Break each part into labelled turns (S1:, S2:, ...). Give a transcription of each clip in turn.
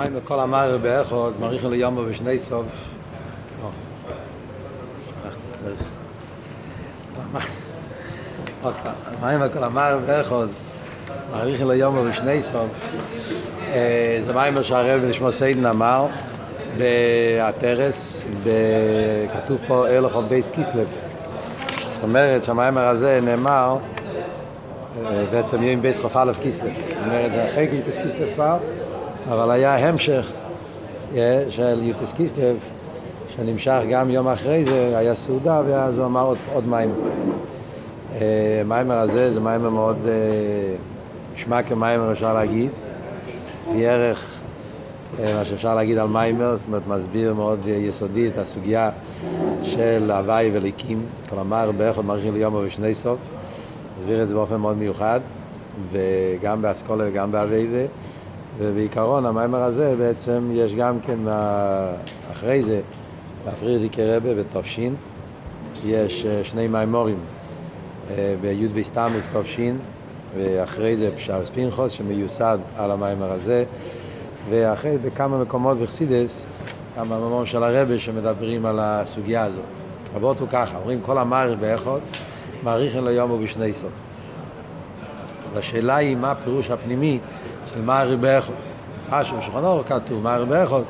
S1: המים בכל המארר באחוד, מריחו ליומו ושני סוף. המים בכל המארר באחוד, מריחו ליומו ושני סוף. זה מים שהרב נשמע סיידן אמר בהתרס, כתוב פה אלכות בייס קיסלב. זאת אומרת שהמיימר הזה נאמר בעצם יהיה עם בייס חוף א' קיסלב. זאת אומרת, אחרי גיטס קיסלב כבר, אבל היה המשך של יוטס קיסלב, שנמשך גם יום אחרי זה, היה סעודה, ואז הוא אמר עוד, עוד מיימר. המיימר הזה זה מיימר מאוד, נשמע כמיימר אפשר להגיד, לפי ערך מה שאפשר להגיד על מיימר, זאת אומרת מסביר מאוד יסודי את הסוגיה של הוואי וליקים, כלומר באיכות מעריכים ליום ושני סוף, מסביר את זה באופן מאוד מיוחד, וגם באסכולה וגם באביידה, ובעיקרון המיימר הזה בעצם יש גם כן אחרי זה, בפרידיקי רבה בתופשין, יש שני מיימורים בי' בסתמוס תופשין, ואחרי זה פשר ספינכוס שמיוסד על המיימר הזה. ואחרי בכמה מקומות בחסידס, גם במאמר של הרבה שמדברים על הסוגיה הזאת. אבות הוא ככה, אומרים כל המעריך באחד, מעריכים לו יום ובשני סוף. אז השאלה היא מה הפירוש הפנימי של מעריך באחד. משהו בשולחן אור כתוב, מעריך באחד,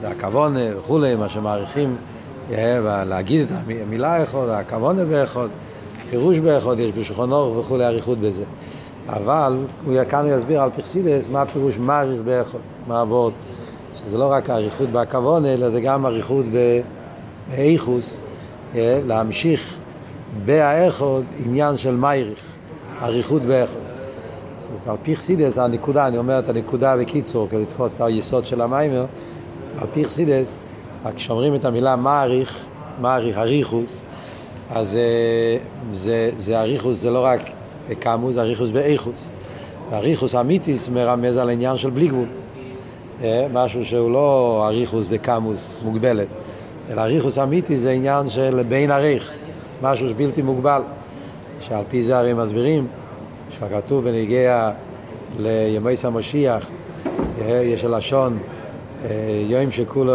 S1: זה הכוונה וכולי, מה שמעריכים, להגיד את המילה אחד, הכוונה באחד, פירוש באחד, יש בשולחן וכולי אריכות בזה. אבל הוא כאן יסביר על פרסידס מה הפירוש מעריך באחד, מה אבות, שזה לא רק האריכות בהכוון, אלא זה גם אריכות באיכוס, להמשיך באחד עניין של מייריך, אריכות באחד. אז על פי חסידס, הנקודה, אני אומר את הנקודה בקיצור, כדי לתפוס את היסוד של המיימר, על פי חסידס, כשאומרים את המילה מעריך, מעריך, אריכוס, אז זה, זה אריכוס זה לא רק בכמוס, אריכוס באיכוס. אריכוס אמיתיס מרמז על עניין של בלי גבול. משהו שהוא לא אריכוס בכמוס מוגבלת, אלא אריכוס אמיתיס זה עניין של בין עריך, משהו שבלתי מוגבל. שעל פי זה הרי מסבירים, שכתוב בנגיע לימי המשיח, יש לשון יום שכולו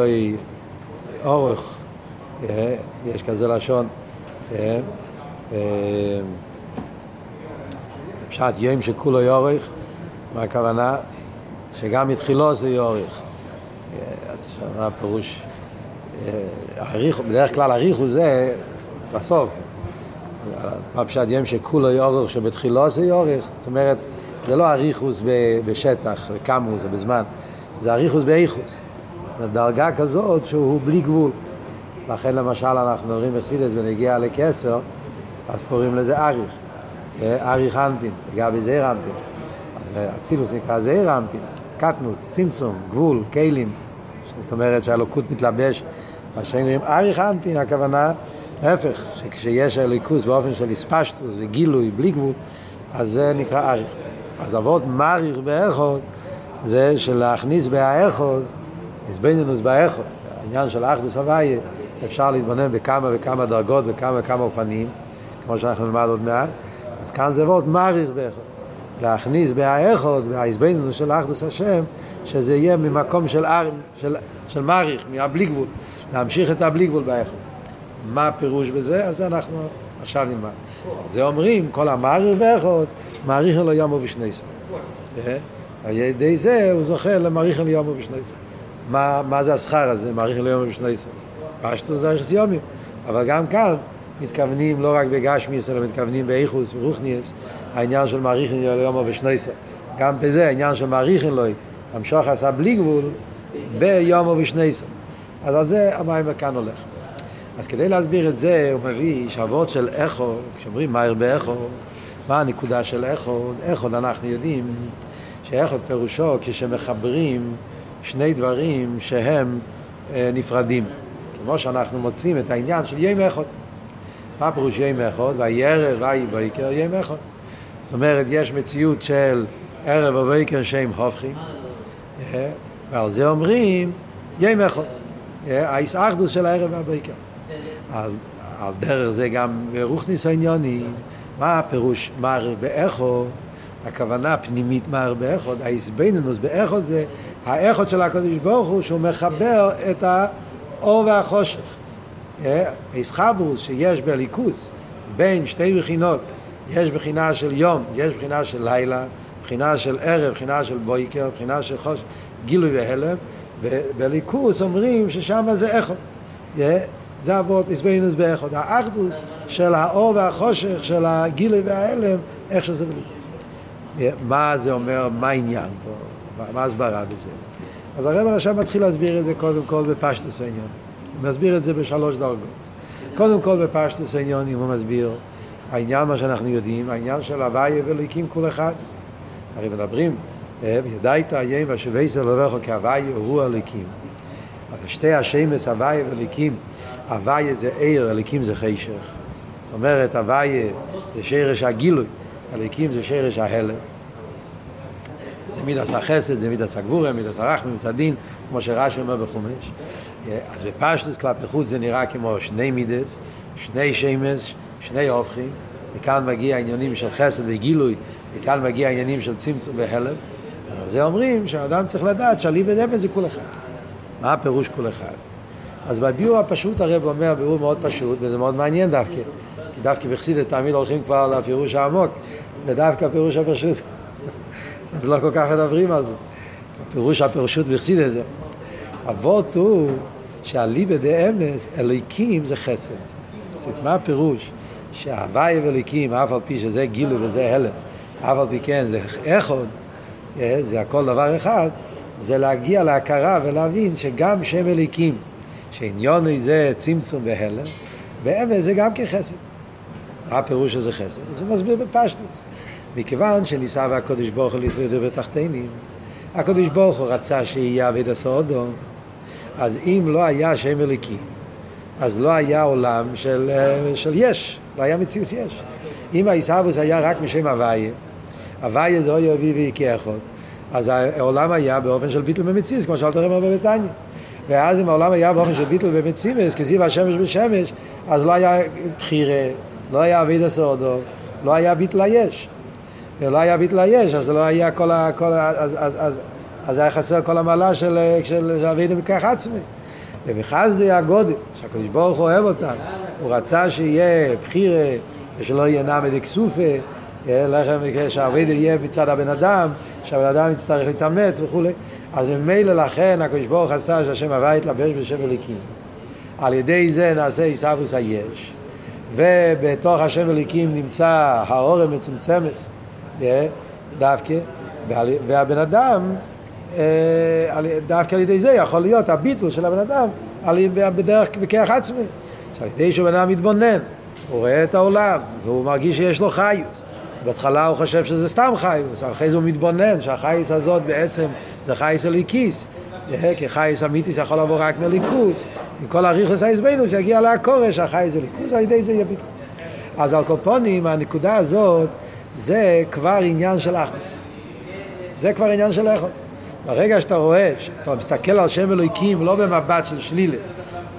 S1: אורך, יש כזה לשון. פשט יום שכולו יורך, מה הכוונה? שגם מתחילו זה יורך. אז מה הפירוש? בדרך כלל אריכו זה בסוף. מה פשט יום שכולו יורך שבתחילו זה יורך? זאת אומרת, זה לא אריכוס בשטח, בכמוס, זה בזמן, זה אריכוס באיכוס. דרגה כזאת שהוא בלי גבול. לכן למשל אנחנו מדברים בחסידס ונגיע לכסר, אז קוראים לזה אריך. אריך אנפין, לגבי זעיר אנפין. אצילוס נקרא זעיר אנפין, קטנוס, צמצום, גבול, כלים. זאת אומרת שהלוקות מתלבש, מה שאומרים אריך אנפין, הכוונה, להפך, שכשיש אליקוס באופן של הספשטוס וגילוי בלי גבול, אז זה נקרא אריך. אז אבות מריך באחוד, זה שלהכניס באחוד, הסבנינוס באחוד, העניין של אחדוס הוויה, אפשר להתבונן בכמה וכמה דרגות וכמה וכמה אופנים, כמו שאנחנו נלמד עוד מעט. אז כאן זה וורט מריך באחד. להכניס בהאחד, בהעזבננו של אחדוס השם, שזה יהיה ממקום של, אר, של, של מריך, מהבלי גבול. להמשיך את הבלי גבול באחד. מה הפירוש בזה? אז אנחנו עכשיו נלמד. זה אומרים, כל המעריך באחד, מעריך לו יום ובשני סוף. על ידי זה הוא זוכה למעריך לו יום ובשני סוף. מה, מה זה השכר הזה, מעריך לו יום ובשני סוף? פשטו זה ארכס יומים. אבל גם כאן, מתכוונים לא רק בגשמיס, אלא מתכוונים באיכוס, ברוכניאס, העניין של מעריכין ליומו ושנייסו. גם בזה, העניין של מעריכין לוי, המשוך עשה בלי גבול, ביומו ושנייסו. אז על זה המים כאן הולך. אז כדי להסביר את זה, הוא מביא שוות של איכות, כשאומרים מהר באיכות, מה הנקודה של איכות? איכות אנחנו יודעים שאיכות פירושו כשמחברים שני דברים שהם נפרדים. כמו שאנחנו מוצאים את העניין של יום איכות. מה פירוש יום אחד? וירא ויהי בוקר יום אחד. זאת אומרת, יש מציאות של ערב ובוקר שהם הופכים, ועל זה אומרים יום אחד. האיסאחדוס של הערב והבוקר. על, על דרך זה גם רוחניס העניונים, מה הפירוש מר באחו? הכוונה הפנימית מר באחוד, האיסבנינוס באחוד זה האיכות של הקדוש ברוך הוא שהוא מחבר את האור והחושך. איסחברוס שיש בליכוס בין שתי בחינות, יש בחינה של יום, יש בחינה של לילה, בחינה של ערב, בחינה של בויקר, בחינה של חושך, גילוי והלם, ובליכוס אומרים ששם זה איכות. זה אבות איסבינוס באחד, האחדוס של האור והחושך, של הגילוי וההלם, איך שזה בליכוס. מה זה אומר, מה העניין פה, מה ההסברה בזה. אז הרב עכשיו מתחיל להסביר את זה קודם כל בפשטוס העניין. הוא מסביר את זה בשלוש דרגות. קודם כל בפשטוס העניונים הוא מסביר העניין מה שאנחנו יודעים, העניין של הוויה ואליקים כל אחד. הרי מדברים, ידעת ים ושבייסר לבכו כהוויה הוא אליקים. שתי השמש הוויה ואליקים, הוויה זה עיר, אליקים זה חשך. זאת אומרת, הוויה זה שרש הגילוי, אליקים זה שרש ההלם. זה מידס החסד, זה מידס הגבורה, מידס הרחמים, מידס הדין, כמו שרש"י אומר בחומש. אז בפשטוס כלפי חוץ זה נראה כמו שני מידס, שני שמש, שני הופכים, מכאן מגיע העניינים של חסד וגילוי, מכאן מגיע העניינים של צמצום והלם. זה אומרים שהאדם צריך לדעת שאליבא דאבן זה כל אחד. מה הפירוש כל אחד? אז בביאור הפשוט הרב אומר ביאור מאוד פשוט, וזה מאוד מעניין דווקא, כי דווקא בחסידס תמיד הולכים כבר לפירוש העמוק, ודווקא הפירוש הפשוט, אז לא כל כך מדברים על זה. הפירוש הפשוט בחסידס זה. אבות הוא שאליבא דאמס, אליקים זה חסד. זאת מה הפירוש? שההוואי ואליקים, אף על פי שזה גילוי וזה הלם, אף על פי כן זה אחד, זה הכל דבר אחד, זה להגיע להכרה ולהבין שגם שם אליקים, שעניון זה צמצום והלם, באמס זה גם כחסד. מה הפירוש שזה חסד? אז הוא מסביר בפשטוס. מכיוון שניסה והקדוש ברוך הוא לפרט בתחתינים, הקדוש ברוך הוא רצה שיהיה אבד הסעודו, אז אם לא היה שם אליקים, אז לא היה עולם של, של יש, לא היה מציאות יש. אם העיסאוווס היה רק משם הוויה, הוויה זה אוי אבי ויקי אחד, אז העולם היה באופן של ביטל במציאות, כמו שאלת הרב בביתניה. ואז אם העולם היה באופן של ביטל במציאות, כזיו השמש בשמש, אז לא היה בחירה, לא היה אביד הסעודו, לא היה ביטל היש. ולא היה ביטל היש, אז לא היה כל ה... כל ה אז, אז, אז, אז היה חסר כל המעלה של, של אביד מכך עצמי. ובחסדי הגודל, שהקדוש ברוך הוא אוהב אותם, הוא רצה שיהיה בחירה ושלא יהיה נמד אקסופה, שהעובד יהיה מצד הבן אדם, שהבן אדם יצטרך להתאמץ וכולי, אז ממילא לכן הקדוש ברוך עשה שהשם הווה יתלבש בשם אליקים. על ידי זה נעשה עיסאוווס היש, ובתוך השם אליקים נמצא האור המצומצמת, דווקא, והבן אדם דווקא על ידי זה יכול להיות הביטול של הבן אדם בדרך בכיח עצמי. שעל ידי שבן אדם מתבונן, הוא רואה את העולם, והוא מרגיש שיש לו חיוס. בהתחלה הוא חושב שזה סתם חיוס, אחרי זה הוא מתבונן שהחייס הזאת בעצם זה חייס הליקיס. כי חייס אמיתיס יכול לבוא רק מליכוס. עם כל הריכוס האיזבנוס יגיע לעקורש, החייס הליכוס, ועל ידי זה ביטול. אז על קופונים, הנקודה הזאת, זה כבר עניין של אחדוס. זה כבר עניין של איכות. ברגע שאתה רואה, שאתה מסתכל על שם אלוהיקים לא במבט של שלילה,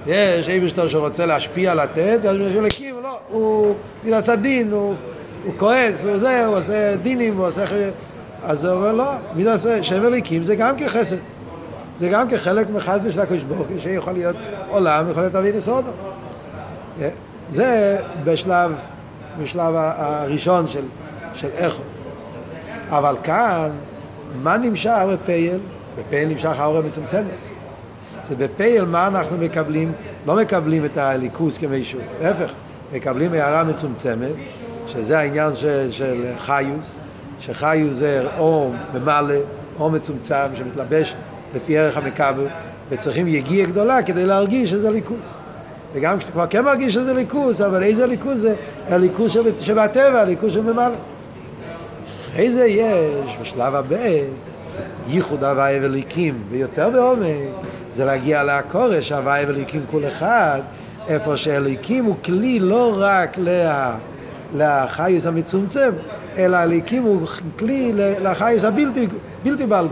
S1: יש איבשטר שרוצה להשפיע, לתת, יש אלוהיקים, לא, הוא עשה דין, הוא, הוא כועס, הוא זה, הוא עושה דינים, הוא עושה... אז הוא אומר, לא, מי עושה, שם אלוהיקים זה גם כחסד. זה גם כחלק מחסד של הקדוש ברוך הוא, שיכול להיות עולם, יכול להיות אביד הסודו. זה בשלב, בשלב הראשון של, של איכות. אבל כאן מה נמשך בפייל? בפייל נמשך האור המצומצמת. זה בפייל מה אנחנו מקבלים? לא מקבלים את הליכוס כמישהו, להפך, מקבלים הערה מצומצמת, שזה העניין של, של חיוס, שחיוס זה אור ממלא, אור מצומצם שמתלבש לפי ערך המקבל, וצריכים יגיע גדולה כדי להרגיש שזה ליכוס. וגם כשאתה כבר כן מרגיש שזה ליכוס, אבל איזה ליכוס זה? הליכוס שבטבע, הליכוס של ממלא. אחרי זה יש, בשלב הבא, ייחוד הוואי וליקים, ויותר בעומק, זה להגיע לעקורש, הוואי וליקים כל אחד, איפה שהליקים הוא כלי לא רק לה, לחייס המצומצם, אלא הליקים הוא כלי לחייס הבלתי בלתי בעל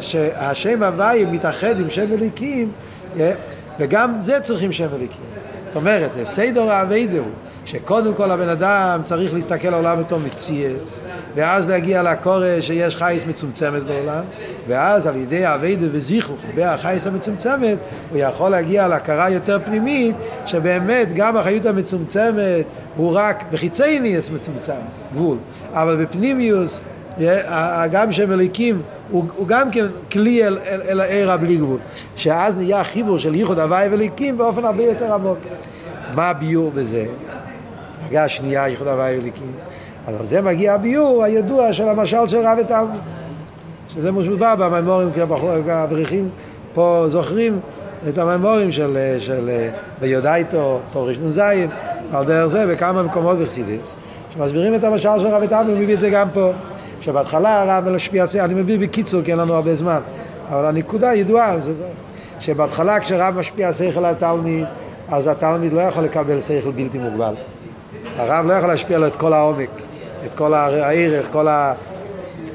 S1: שהשם הוואי מתאחד עם שם אליקים, וגם זה צריכים שם אליקים. זאת אומרת, סדר האביידה הוא שקודם כל הבן אדם צריך להסתכל על העולם בתור מציאס, ואז להגיע לקורא שיש חייס מצומצמת בעולם, ואז על ידי אביידה וזיכוך בחייס המצומצמת, הוא יכול להגיע להכרה יותר פנימית, שבאמת גם החיות המצומצמת הוא רק בחיצי ניאס מצומצם, גבול, אבל בפנימיוס גם שם אליקים הוא, הוא גם כן כלי אל, אל, אל העיר הבלי גבול. שאז נהיה חיבור של ייחוד הוואי וליקים באופן הרבה יותר עמוק. מה הביור בזה? דרגה השנייה ייחוד הוואי וליקים אז על זה מגיע הביור הידוע של המשל של רב ותלמיד שזה מושבע במימורים כי האברכים פה זוכרים את המימורים של, של ביודאיתו, תורש נ"ז, על דרך זה בכמה מקומות בחסידס, שמסבירים את המשל של רב ותלמיד, הוא מביא את זה גם פה. שבהתחלה הרב משפיע, אני מביא בקיצור כי אין לנו הרבה זמן, אבל הנקודה ידועה, זה, שבהתחלה כשרב משפיע שכל על התלמיד, אז התלמיד לא יכול לקבל שכל בלתי מוגבל. הרב לא יכול להשפיע לו את כל העומק, את כל הערך, כל ה...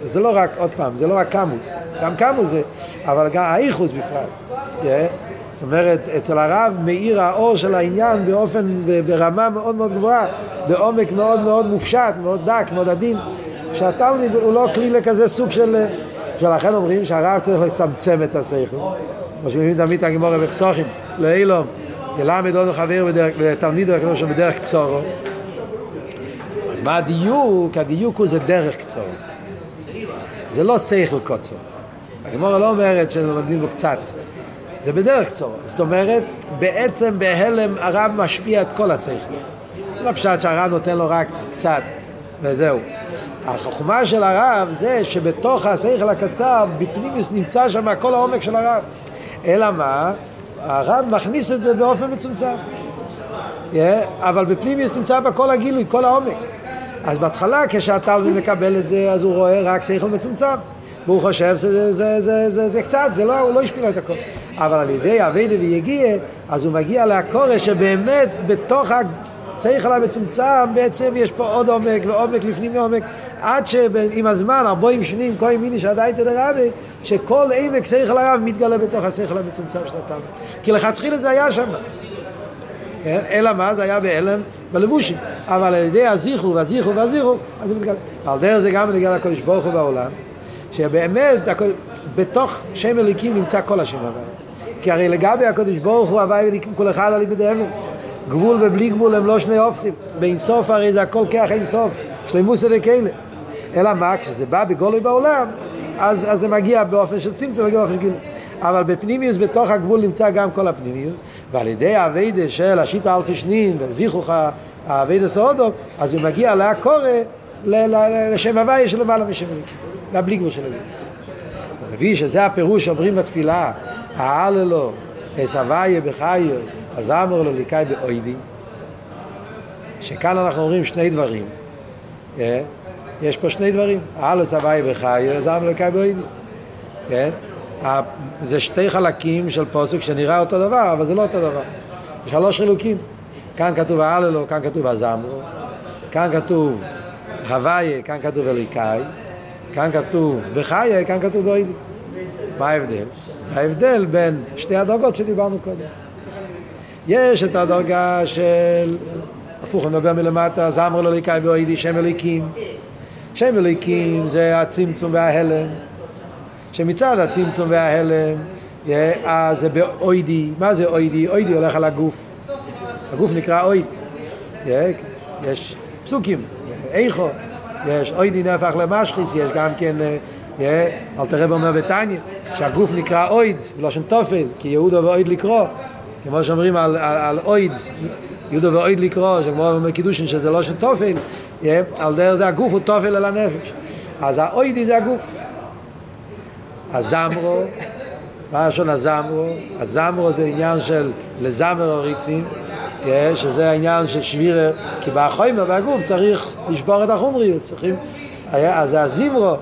S1: זה לא רק, עוד פעם, זה לא רק קמוס, גם קמוס זה, אבל גם האיכוס בפרט. Yeah. זאת אומרת, אצל הרב מאיר האור של העניין באופן, ברמה מאוד מאוד גבוהה, בעומק מאוד מאוד מופשט, מאוד דק, מאוד עדין. שהתלמיד הוא לא כלי לכזה סוג של... שלכן אומרים שהרב צריך לצמצם את השכל. כמו שמבין תמיד הגמורה בפסוחים, לאילום, ילמד עוד חבר ותלמיד הקדוש בדרך קצורו. מה הדיוק? הדיוק הוא זה דרך קצורו. זה לא שכל קוצו. הגמורה לא אומרת שלומדים בו קצת, זה בדרך קצורו. זאת אומרת, בעצם בהלם הרב משפיע את כל השכל. זה לא פשט שהרב נותן לו רק קצת, וזהו. החוכמה של הרב זה שבתוך השכל הקצר, בפנימיוס נמצא שם כל העומק של הרב. אלא מה? הרב מכניס את זה באופן מצומצם. Yeah, אבל בפנימיוס נמצא בה כל הגילוי, כל העומק. אז בהתחלה כשהתלמיד מקבל את זה, אז הוא רואה רק שכל מצומצם. והוא חושב שזה זה, זה, זה, זה קצת, זה לא, הוא לא השפיע את הכל. אבל על ידי אביידה ויגיע, אז הוא מגיע לקורש שבאמת בתוך שכל המצומצם בעצם יש פה עוד עומק ועומק לפנים מעומק עד שעם הזמן, ארבעים שנים, כהן מיני שעדייתא דרבי, שכל עמק שכל הרב מתגלה בתוך השכל המצומצם של התלמיד. כי לכתחילה זה היה שם. כן? אלא מה? זה היה בהלם בלבושים. אבל על ידי הזיכרו והזיכרו והזיכרו, אז זה מתגלה. על דרך זה גם נגיע לקודש ברוך הוא בעולם, שבאמת בתוך שם אליקים נמצא כל השם הוואי. כי הרי לגבי הקודש ברוך הוא הוואי וליקים כל אחד על ידי אמץ. גבול ובלי גבול הם לא שני הופכים. באינסוף הרי זה הכל כח אינסוף, שלמוסא דקיילה. אלא מה, כשזה בא בגולוי בעולם, אז, אז זה מגיע באופן של צמצום, מגיע באופן של גילוי. אבל בפנימיוס, בתוך הגבול נמצא גם כל הפנימיוס, ועל ידי האביידה של השיטה אלפי שנין וזיכוך האביידה סעודו, אז הוא מגיע להקורא לשם הוויה של למעלה משם אלוקים, לבלי גבול של אלוקים. הוא מביא שזה הפירוש שאומרים בתפילה, האללו, אס הוויה בחיו, אז אמר לו ליקאי באוידי, שכאן אנחנו אומרים שני דברים. אה? יש פה שני דברים, הלו סבי בחי, זם לקאי באוידי. כן? זה שתי חלקים של פוסק שנראה אותו דבר, אבל זה לא אותו דבר. שלוש חילוקים. כאן כתוב הללו, כאן כתוב הזמרו, כאן כתוב הוויה, כאן כתוב אליקאי, כאן כתוב בחיי, כאן כתוב באוידי. מה ההבדל? זה ההבדל בין שתי הדרגות שדיברנו קודם. יש את הדרגה של, הפוך, אני מדבר מלמטה, זמר לליקאי באוידי, שם אליקים. שם אליקים זה הצמצום וההלם, שמצד הצמצום וההלם, אז זה באוידי, מה זה אוידי? אוידי הולך על הגוף, הגוף נקרא אויד, יש פסוקים, איכו, יש אוידי נהפך למשחיס, יש גם כן, אל תראה אומר בתניא, שהגוף נקרא אויד, בלושן תופל, כי יהודו ואויד לקרוא, כמו שאומרים על, על, על אויד, יהודו ואויד לקרוא, שכמו בקידושין שזה לא של תופל, על דרך זה הגוף הוא תופל אל הנפש. אז האוידי זה הגוף. הזמרו, מה לשון הזמרו? הזמרו זה עניין של לזמר הריצים, שזה העניין של שבירה, כי בחומר והגוף צריך לשבור את החומריות, צריכים, אז הזמרו,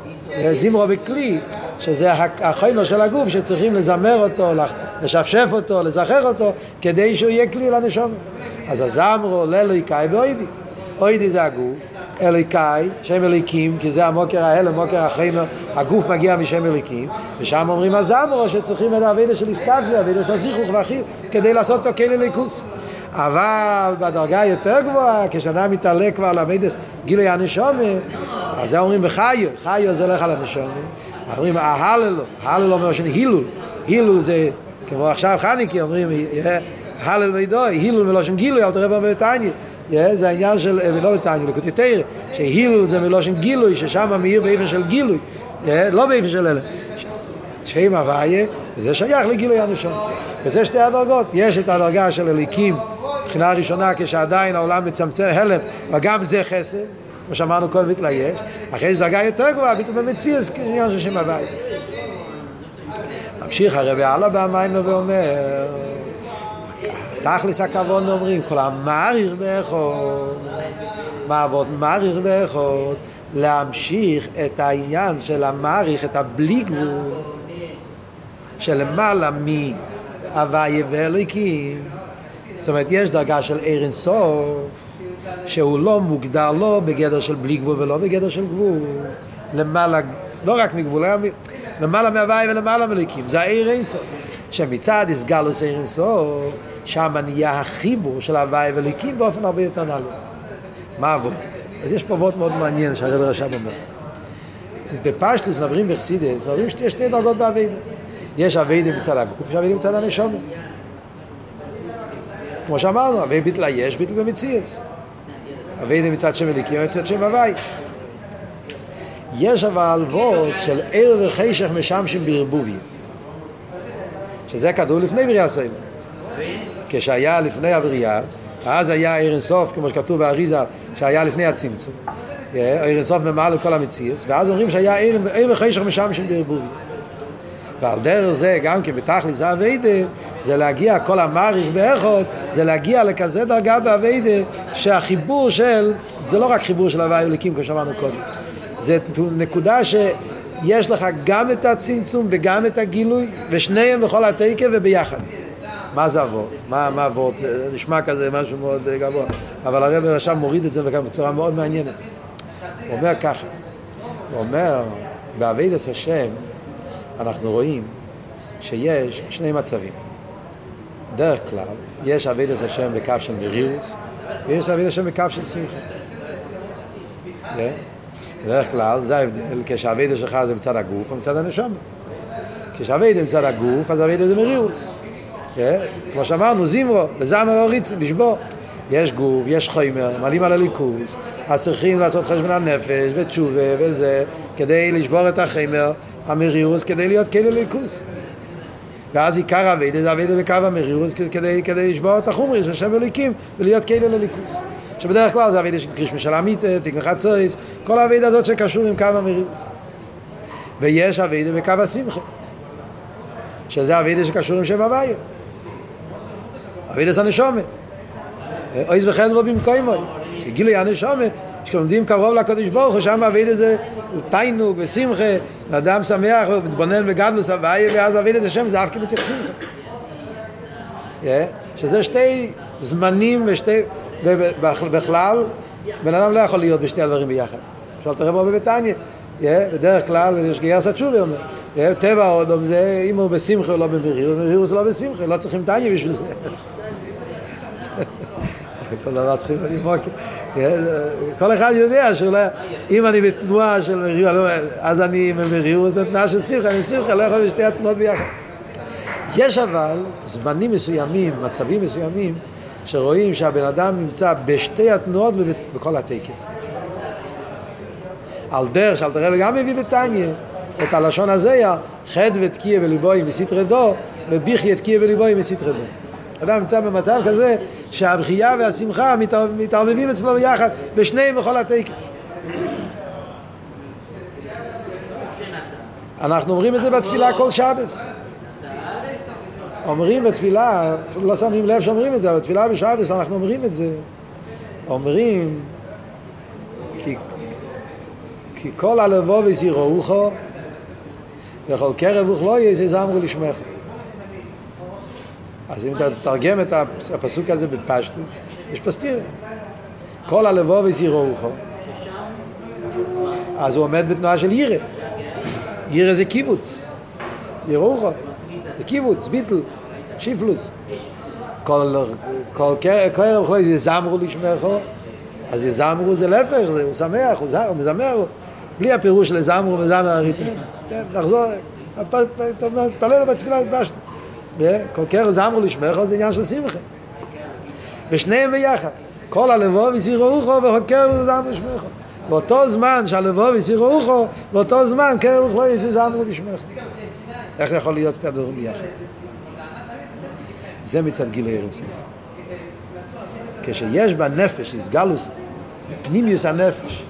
S1: זמרו בכלי, שזה החומר של הגוף שצריכים לזמר אותו, לשפשף אותו, לזכר אותו, כדי שהוא יהיה כלי לנשום. אז הזמרו לליקאי באוידי. אוידי זה הגוף, אליקאי, שם אליקים, כי זה המוקר ההלם, מוקר החיימר, הגוף מגיע משם אליקים, ושם אומרים הזמרו שצריכים את האבידה של איסקפיה, אבידה של זיכוך והחיוב, כדי לעשות לו כלי ליכוס. אבל בדרגה יותר גבוהה, כשאדם מתעלה כבר למדס גילוי הנשומה, אז זה אומרים בחיו, חיו זה הולך על הנשומה. אומרים ההללו, הללו מלשון הילול, הילול זה כמו עכשיו חניקי אומרים הלל מידוי, הילול מלושן גילוי, אל תראה בבתניה. זה העניין של, ולא בתניא, לקוטי תרא, שהילול זה מלושן גילוי, ששם מאיר באיפן של גילוי, לא באיפן של אלה. שם הוויה, וזה שייך לגילוי הנשום. וזה שתי הדרגות. יש את הדרגה של אליקים, מבחינה ראשונה, כשעדיין העולם מצמצם הלם, וגם זה חסד, כמו שאמרנו קודם, מתלייש. אחרי זה דרגה יותר גבוהה, פתאום במציאס, כעניין של שם הוויה. ממשיך הרבי הלאה בהמיינו ואומר, תכלס הכבוד אומרים, כל המעריך באחוד, מעבוד מעריך באחוד, להמשיך את העניין של המעריך, את הבלי גבול, שלמעלה מהוויה ואלוקים. זאת אומרת, יש דרגה של ער אינסוף, שהוא לא מוגדר לא בגדר של בלי גבול ולא בגדר של גבול. למעלה, לא רק מגבול, למעלה מהוויה ולמעלה מאלוקים. זה הער אינסוף. שמצד איסגלוס ער אינסוף, שם נהיה החיבור של הוויה ואלוקים באופן הרבה יותר נעלה. מה אבות? אז יש פה אבות מאוד מעניין שהרב רשם אומר. בפשטוס מדברים בחסידס, אומרים שיש שתי דרגות באביידה. יש אביידה מצד הגוף, יש אביידה מצד הנשומה. כמו שאמרנו, אביידה ביטלה יש, ביטלה במציאס. אביידה מצד שם אליקים, מצד שם הווי. יש אבל וורד של ער וחשך משמשים בערבוביה. שזה כתוב לפני בריאה סוילה. כשהיה לפני הבריאה, אז היה ער אינסוף, כמו שכתוב באריזה, שהיה לפני הצמצום. ער אינסוף ממעל לכל המציאס, ואז אומרים שהיה ער וחשך משמשים בערבוביה. ועל דרך זה גם כן בתכלס האביידה זה להגיע כל המעריך באחוד זה להגיע לכזה דרגה באביידה שהחיבור של זה לא רק חיבור של הוואי וליקים כמו שאמרנו קודם זה נקודה שיש לך גם את הצמצום וגם את הגילוי ושניהם בכל התקף וביחד מה זה אבות? מה, מה אבות? נשמע כזה משהו מאוד גבוה אבל הרב עכשיו מוריד את זה בצורה מאוד מעניינת הוא אומר ככה הוא אומר באביידס השם אנחנו רואים שיש שני מצבים. דרך כלל, יש אביד את השם בקו של מרירוס, ויש אביד השם בקו של שמחה. בדרך כלל, זה ההבדל, כשהאבידה שלך זה מצד הגוף או מצד הנשום. כשהאבידה מצד הגוף, אז אבידה זה מרירוס. כמו שאמרנו, זימרו, לזמר הוריץ, לשבור. יש גוף, יש חיימר, מעלים על הליכוז, אז צריכים לעשות חשבון הנפש ותשובה וזה, כדי לשבור את החיימר, המרירוס כדי להיות כאילו ליכוס. ואז עיקר אבידה זה אבידה בקו המרירוס כדי, כדי לשבור את החומרי של שם אליקים ולהיות כאילו לליכוס. שבדרך כלל זה אבידה של קריש של עמית, תקן חצויס, כל האבידה הזאת שקשור עם קו המרירוס. ויש אבידה בקו השמחה, שזה אבידה שקשור עם שם הוויה. אבידה זה הנשומה. אויז וחדרו במקוימוי, שגילוי הנשומה כשלומדים קרוב לקדוש ברוך הוא, שם אביד איזה תיינוג ושמחה, אדם שמח ומתבונן בגדלוס הוויה, ואז אביד את השם, זה כאילו מתייחסים לך. שזה שתי זמנים ושתי... ובכלל, בן אדם לא יכול להיות בשתי הדברים ביחד. אפשר לתראה בו בביתניה. בדרך כלל, יש גייס התשובה אומר. טבע האודום זה, אם הוא בשמחה או לא במריר, במריר זה לא בשמחה, לא צריכים תניה בשביל זה. כל דבר צריכים ללמוד. כל אחד יודע שאם אני בתנועה של מרירות, לא, אז אני במרירות, זו תנועה של שמחה, אני שמחה, לא יכול בשתי התנועות ביחד. יש אבל זמנים מסוימים, מצבים מסוימים, שרואים שהבן אדם נמצא בשתי התנועות ובכל התקף. על דרך שאלת הרב גם מביא בתניא את הלשון הזה, חד ותקיע בליבוי מסתרי דו, וביחי תקיע בליבוי מסתרי דו. אדם נמצא במצב כזה שהבכייה והשמחה מתערבבים אצלו ביחד, ושניהם בכל התקף. אנחנו אומרים את זה בתפילה כל שבס. אומרים בתפילה, לא שמים לב שאומרים את זה, אבל בתפילה בשבס אנחנו אומרים את זה. אומרים כי, כל הלבוביס יראוכו וכל קרב וכלו יזמרו לשמך. אז אם אתה תתרגם את הפסוק הזה בפשטוס, יש פה סתירה. כל הלבוביס יראוכו. אז הוא עומד בתנועה של ירא. ירא זה קיבוץ. יראוכו. זה קיבוץ, ביטל, שיפלוס. כל קרב חוי יזמרו לשמחו, אז יזמרו זה להפך, הוא שמח, הוא מזמר, בלי הפירוש של יזמרו וזמר הריתמים. כן, נחזור, תפלל בתפילה התבשת. כל קרב זמרו לשמחו זה עניין של שמחה. ושניהם ביחד. כל הלבוב יסירו אוכו וכל קרב זמרו לשמחו. באותו זמן שהלבוב יסירו אוכו, באותו זמן קרב לא יזמרו לשמחו. איך יכול להיות שתי הדברים ביחד? זה מצד גילוי רציף. כשיש בנפש איסגלוס, פנימיוס הנפש,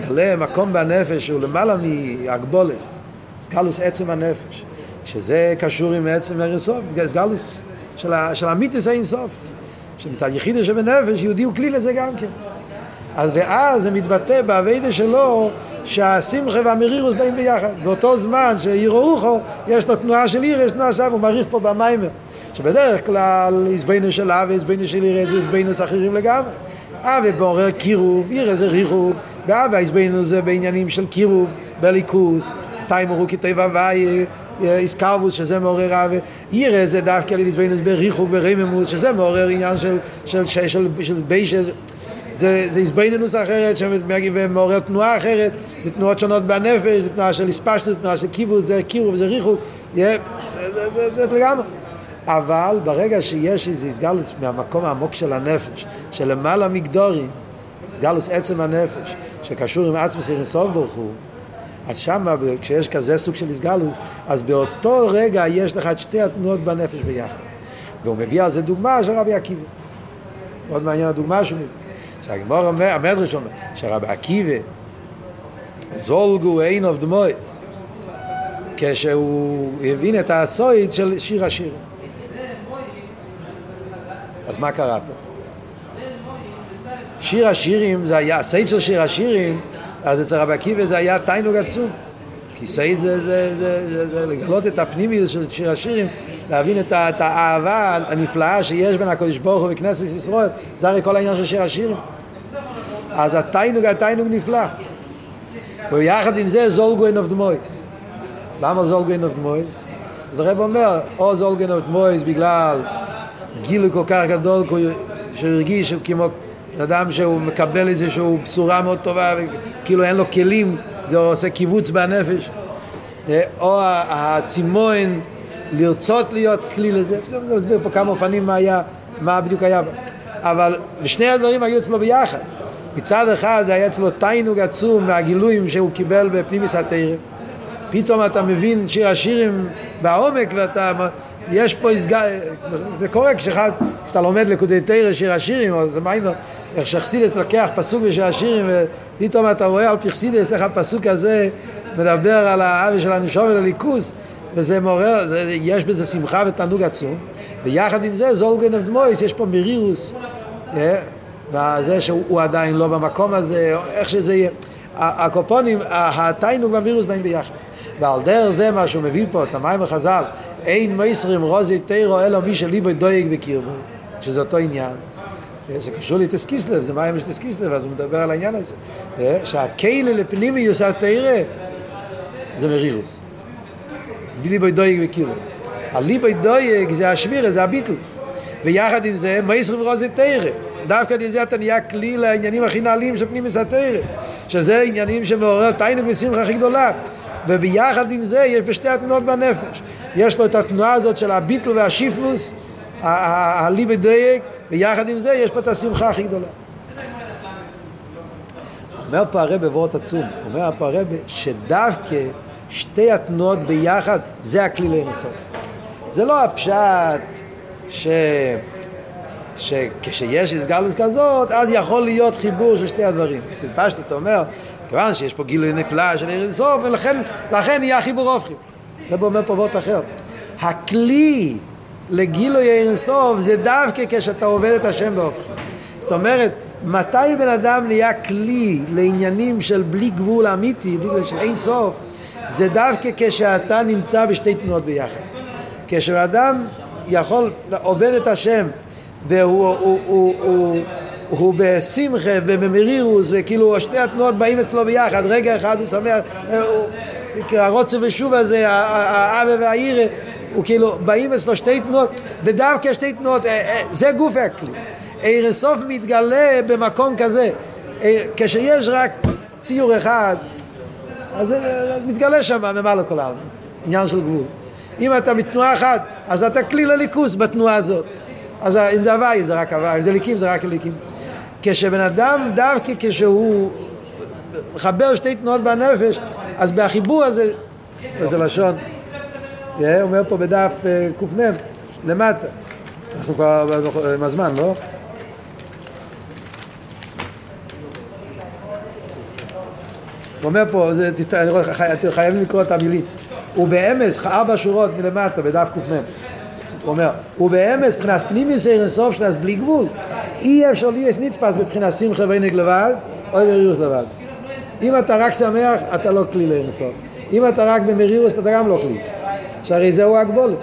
S1: יעלה מקום בנפש שהוא למעלה מהגבולס, איסגלוס עצם הנפש, שזה קשור עם עצם הריסוף, איסגלוס של, של המיתוס האינסוף, שמצד יחידה שבנפש יהודי הוא כלי לזה גם כן. אז ואז זה מתבטא באביידה שלו שהשמחה והמרירוס באים ביחד. באותו זמן שיראוכו, יש לו תנועה של עיר, יש תנועה שם, הוא מעריך פה במיימר. שבדרך כלל עזבנו של אבי, עזבנו של עיר, זה עזבנו אחרים לגמרי. אבי מעורר קירוב, עיר זה ריחוק, ואבי עזבנו זה בעניינים של קירוב, בליכוס, תיימרו כתיב הוואי, איסקרבוס שזה מעורר אבי, עיר זה דווקא לעזבנו בריחוק, ברממוס, שזה מעורר עניין של, של, של, של, של ביישס. זה, זה איזבנינוס אחרת ומעורר תנועה אחרת, זה תנועות שונות בנפש, זה תנועה של איספשטוס, תנועה של קיבוץ, זה קירוב, זה ריחוק, זה, זה, זה, זה לגמרי. אבל ברגע שיש איזו הסגלוס מהמקום העמוק של הנפש, שלמעלה מגדורים, הסגלוס עצם הנפש, שקשור עם עצמס אינסוף ברוך הוא, אז שם, כשיש כזה סוג של הסגלוס, אז באותו רגע יש לך את שתי התנועות בנפש ביחד. והוא מביא על זה דוגמה של רבי עקיבא. מאוד מעניין הדוגמה שהוא מביא. שהגמור אומר, המדרש אומר, שרבי עקיבא זולגו אין אוף דמויס כשהוא הבין את הסויד של שיר השירים. אז מה קרה פה? שיר השירים זה היה, הסוד של שיר השירים, אז אצל רבי עקיבא זה היה תענוג עצום. כי סוד זה, זה, זה, זה, זה לגלות את הפנימיות של שיר השירים, להבין את, את האהבה הנפלאה שיש בין הקדוש ברוך הוא וכנסת ישראל, זה הרי כל העניין של שיר השירים. אז התענוג התענוג נפלא. ויחד עם זה זלגו עיניו דמעות. למה זלגו עיניו דמעות? אז הרב אומר, או זלגו עיניו דמעות בגלל גילוי כל כך גדול שהוא הרגיש כמו אדם שהוא מקבל איזושהי בשורה מאוד טובה וכאילו אין לו כלים, זה עושה קיבוץ בנפש. או הצימון לרצות להיות כלי לזה, זה מסביר פה כמה אופנים מה היה, מה בדיוק היה. אבל שני הדברים היו אצלו ביחד. מצד אחד היה אצלו תיינוג עצום מהגילויים שהוא קיבל בפנימיס התרא. פתאום אתה מבין שיר השירים בעומק ואתה, יש פה הסגר, זה קורה כשאחד, כשאתה לומד לקודי תרא שיר השירים, או זה מיינו, איך שחסידס לוקח פסוק בשיר השירים ופתאום אתה רואה על פרסידס איך הפסוק הזה מדבר על האבי של הנשום ולליכוס וזה מעורר, זה, יש בזה שמחה ותענוג עצום ויחד עם זה זולגן אוף דמויס, יש פה מרירוס אה, וזה שהוא עדיין לא במקום הזה, איך שזה יהיה. הקופונים, התיינוג והמירוס באים ביחד. ועל דרך זה מה שהוא מביא פה, את המים החז"ל, אין מייסרים רוזי תירו אלא מי שליבו דויג בקרבו, שזה אותו עניין. זה קשור לי תסקיסלב, זה מים יש תסקיסלב, אז הוא מדבר על העניין הזה. שהכלא לפנימיוס התירה זה מרירוס. ליבו דויג בקרבו. הליבו דויג זה השבירה, זה הביטל. ויחד עם זה, מייסרים רוזי תירה. דווקא על זה אתה נהיה כלי לעניינים הכי נעלים של פנים מסתרת שזה עניינים שמעורר תיינוג ושמחה הכי גדולה וביחד עם זה יש בשתי התנועות בנפש יש לו את התנועה הזאת של הביטל והשיפלוס הליבי דייק ויחד עם זה יש פה את השמחה הכי גדולה אומר פה הרב בבואות עצום אומר פה הרב שדווקא שתי התנועות ביחד זה הכלי לאינסוף זה לא הפשט ש... שכשיש הסגלוס כזאת, אז יכול להיות חיבור של שתי הדברים. סיפשת, אתה אומר, כיוון שיש פה גילוי נפלא של עיר אינסוף, ולכן לכן יהיה חיבור הופכים. זה אומר פה וורט אחר. הכלי לגילוי אינסוף זה דווקא כשאתה עובד את השם בהופכים. זאת אומרת, מתי בן אדם נהיה כלי לעניינים של בלי גבול אמיתי, בלי גבול של אין סוף, זה דווקא כשאתה נמצא בשתי תנועות ביחד. כשבן אדם יכול, עובד את השם והוא הוא, הוא, הוא, הוא בשמחה ובמרירוס וכאילו שתי התנועות באים אצלו ביחד רגע אחד הוא שמח הרוצה ושוב הזה האבא והעירה הוא כאילו, באים אצלו שתי תנועות, ודווקא שתי תנועות, אה, אה, זה גוף הכלי. עיר הסוף מתגלה במקום כזה. כשיש רק ציור אחד, אז מתגלה שם ממעלה כל העולם, עניין של גבול. אם אתה בתנועה אחת, אז אתה כלי לליכוס בתנועה הזאת. אז אם זה הוואי זה רק הוואי, אם זה ליקים זה רק ליקים. כשבן אדם דווקא כשהוא מחבר שתי תנועות בנפש, אז בחיבור הזה, זה לשון, הוא אומר פה בדף אה, קמ, למטה, אנחנו כבר עם הזמן, לא? הוא אומר פה, אתם חייבים לקרוא את המילים. הוא באמס, ארבע שורות מלמטה, בדף קמ. הוא אומר, הוא באמס, מבחינת פנימיוס אין סוף שלס בלי גבול. אי אפשר לי יש נתפס מבחינת שמחה ועינג לבד, או בריאוס לבד. אם אתה רק שמח, אתה לא כלי לאין סוף. אם אתה רק במרירוס, אתה גם לא כלי. שהרי זהו הגבולת.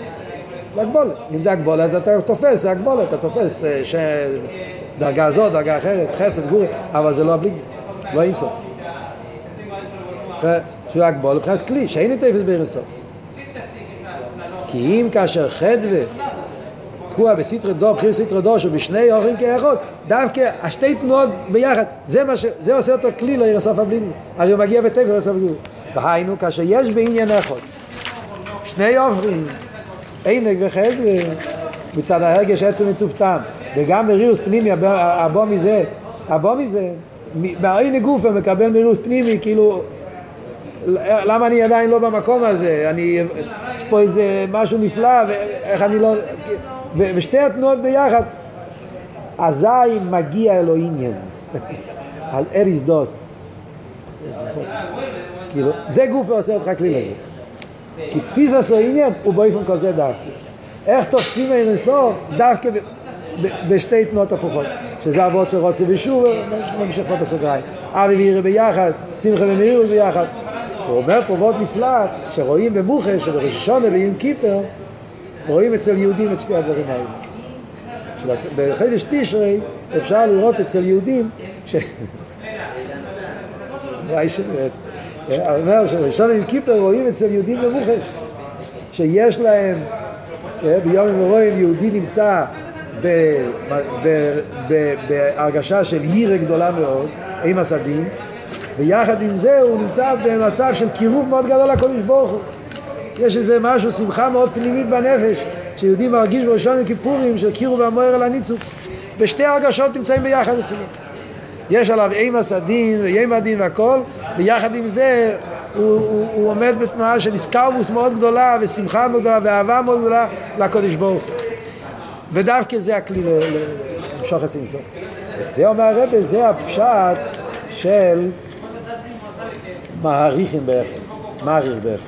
S1: הגבולת. אם זה הגבולת, אז אתה תופס, זה הגבולת, אתה תופס אה, ש... דרגה זו, דרגה אחרת, חסד, גורי, אבל זה לא בלי, לא אינסוף. שהוא הגבולת, מבחינת כלי, שאין לי תפס באינסוף. כי אם כאשר חדווה תקוע בסתרי דור, בחיר סתרי דור, שבשני אורחים כאחד, דווקא השתי תנועות ביחד, זה מה ש... זה עושה אותו כלי לעיר הסוף הבלי הרי הוא מגיע בטבע לעיר הסוף הבלי והיינו, כאשר יש בעניין אחד, שני אורחים, עינג וחדווה, מצד ההרגש עצם מטובטם, וגם מרירוס פנימי, הבוא מזה, הבוא מזה, בעין גופה מקבל מרירוס פנימי, כאילו, למה אני עדיין לא במקום הזה? אני, יש פה איזה משהו נפלא, ואיך אני לא... ושתי התנועות ביחד. אזי מגיע אלו עניין. על אריס דוס. כאילו, זה גוף ועושה אותך כלי לזה. כי תפיס עשו עניין הוא באופן כזה דווקא. איך תופסים אינסוף דווקא בשתי תנועות הפוכות. שזה אבות של רוצה ושוב, נמשיך פה בסוגריים. אבי וירא ביחד, שמחה ומאירו ביחד. הוא אומר פה מאוד נפלא, שרואים במוחש, שבראש השונה ועם קיפר, רואים אצל יהודים את שתי הדברים האלה. בחודש תשרי אפשר לראות אצל יהודים ש... אומר שבראשון עם כיפר רואים אצל יהודים במוחש שיש להם, אה, ביום ורואים יהודי נמצא בהרגשה של הירה גדולה מאוד, עם הסדין, ויחד עם זה הוא נמצא במצב של קירוב מאוד גדול לקודש ברוך הוא. יש איזה משהו, שמחה מאוד פנימית בנפש, שיהודי מרגיש בראשון לכיפורים של קירו והמוהר על הניצוץ. ושתי הרגשות נמצאים ביחד אצלו. יש עליו אימס הדין ואימא הדין והכל, ויחד עם זה הוא, הוא, הוא עומד בתנועה של איסקרבוס מאוד גדולה, ושמחה מאוד גדולה, ואהבה מאוד גדולה לקודש ברוך ודווקא זה הכלי למשוך סנסור. זה אומר הרבה, זה הפשט של מעריכים בערך, מעריך בערך.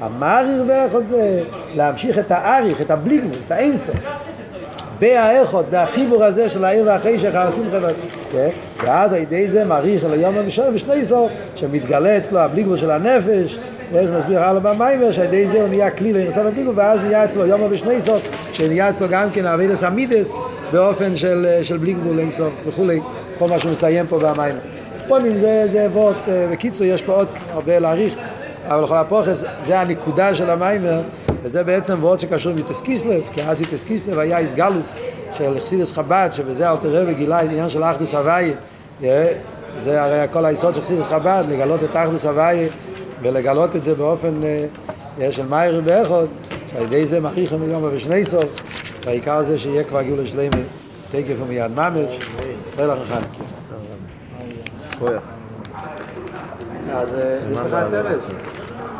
S1: המעריך באחד זה להמשיך את האריך, את הבלי את האינסוף. בהאחד, בחיבור הזה של העיר והחשך, השמחה כן? ואז על ידי זה מעריך אל היום המשור בשני סוף, שמתגלה אצלו הבלי של הנפש, ויש מסביר הלאה במיימר, שעל ידי זה הוא נהיה כלי לנסות הבלי גבול, ואז נהיה אצלו יום בשני סוף, שנהיה אצלו גם כן אבידס אמידס, באופן של, של בלי גבול וכולי, כל מה שהוא מסיים פה במיימר. פה זה, זה אבות, אה, בקיצור יש פה עוד הרבה להעריך. אבל לכל הפוכס זה הנקודה של המיימר וזה בעצם ועוד שקשור עם קיסלב כי אז איתס קיסלב היה איסגלוס של חסידס חב"ד שבזה אלתר רבי גילה עניין של אחדוס הוויה זה הרי כל היסוד של חסידס חב"ד לגלות את אחדוס הוויה ולגלות את זה באופן של מאיר באחד שעל ידי זה מכריחם מיום ובשני סוף והעיקר זה שיהיה כבר גאולה שלמה תקף ומיד ממש. ולך חנקי אז יש לך טרס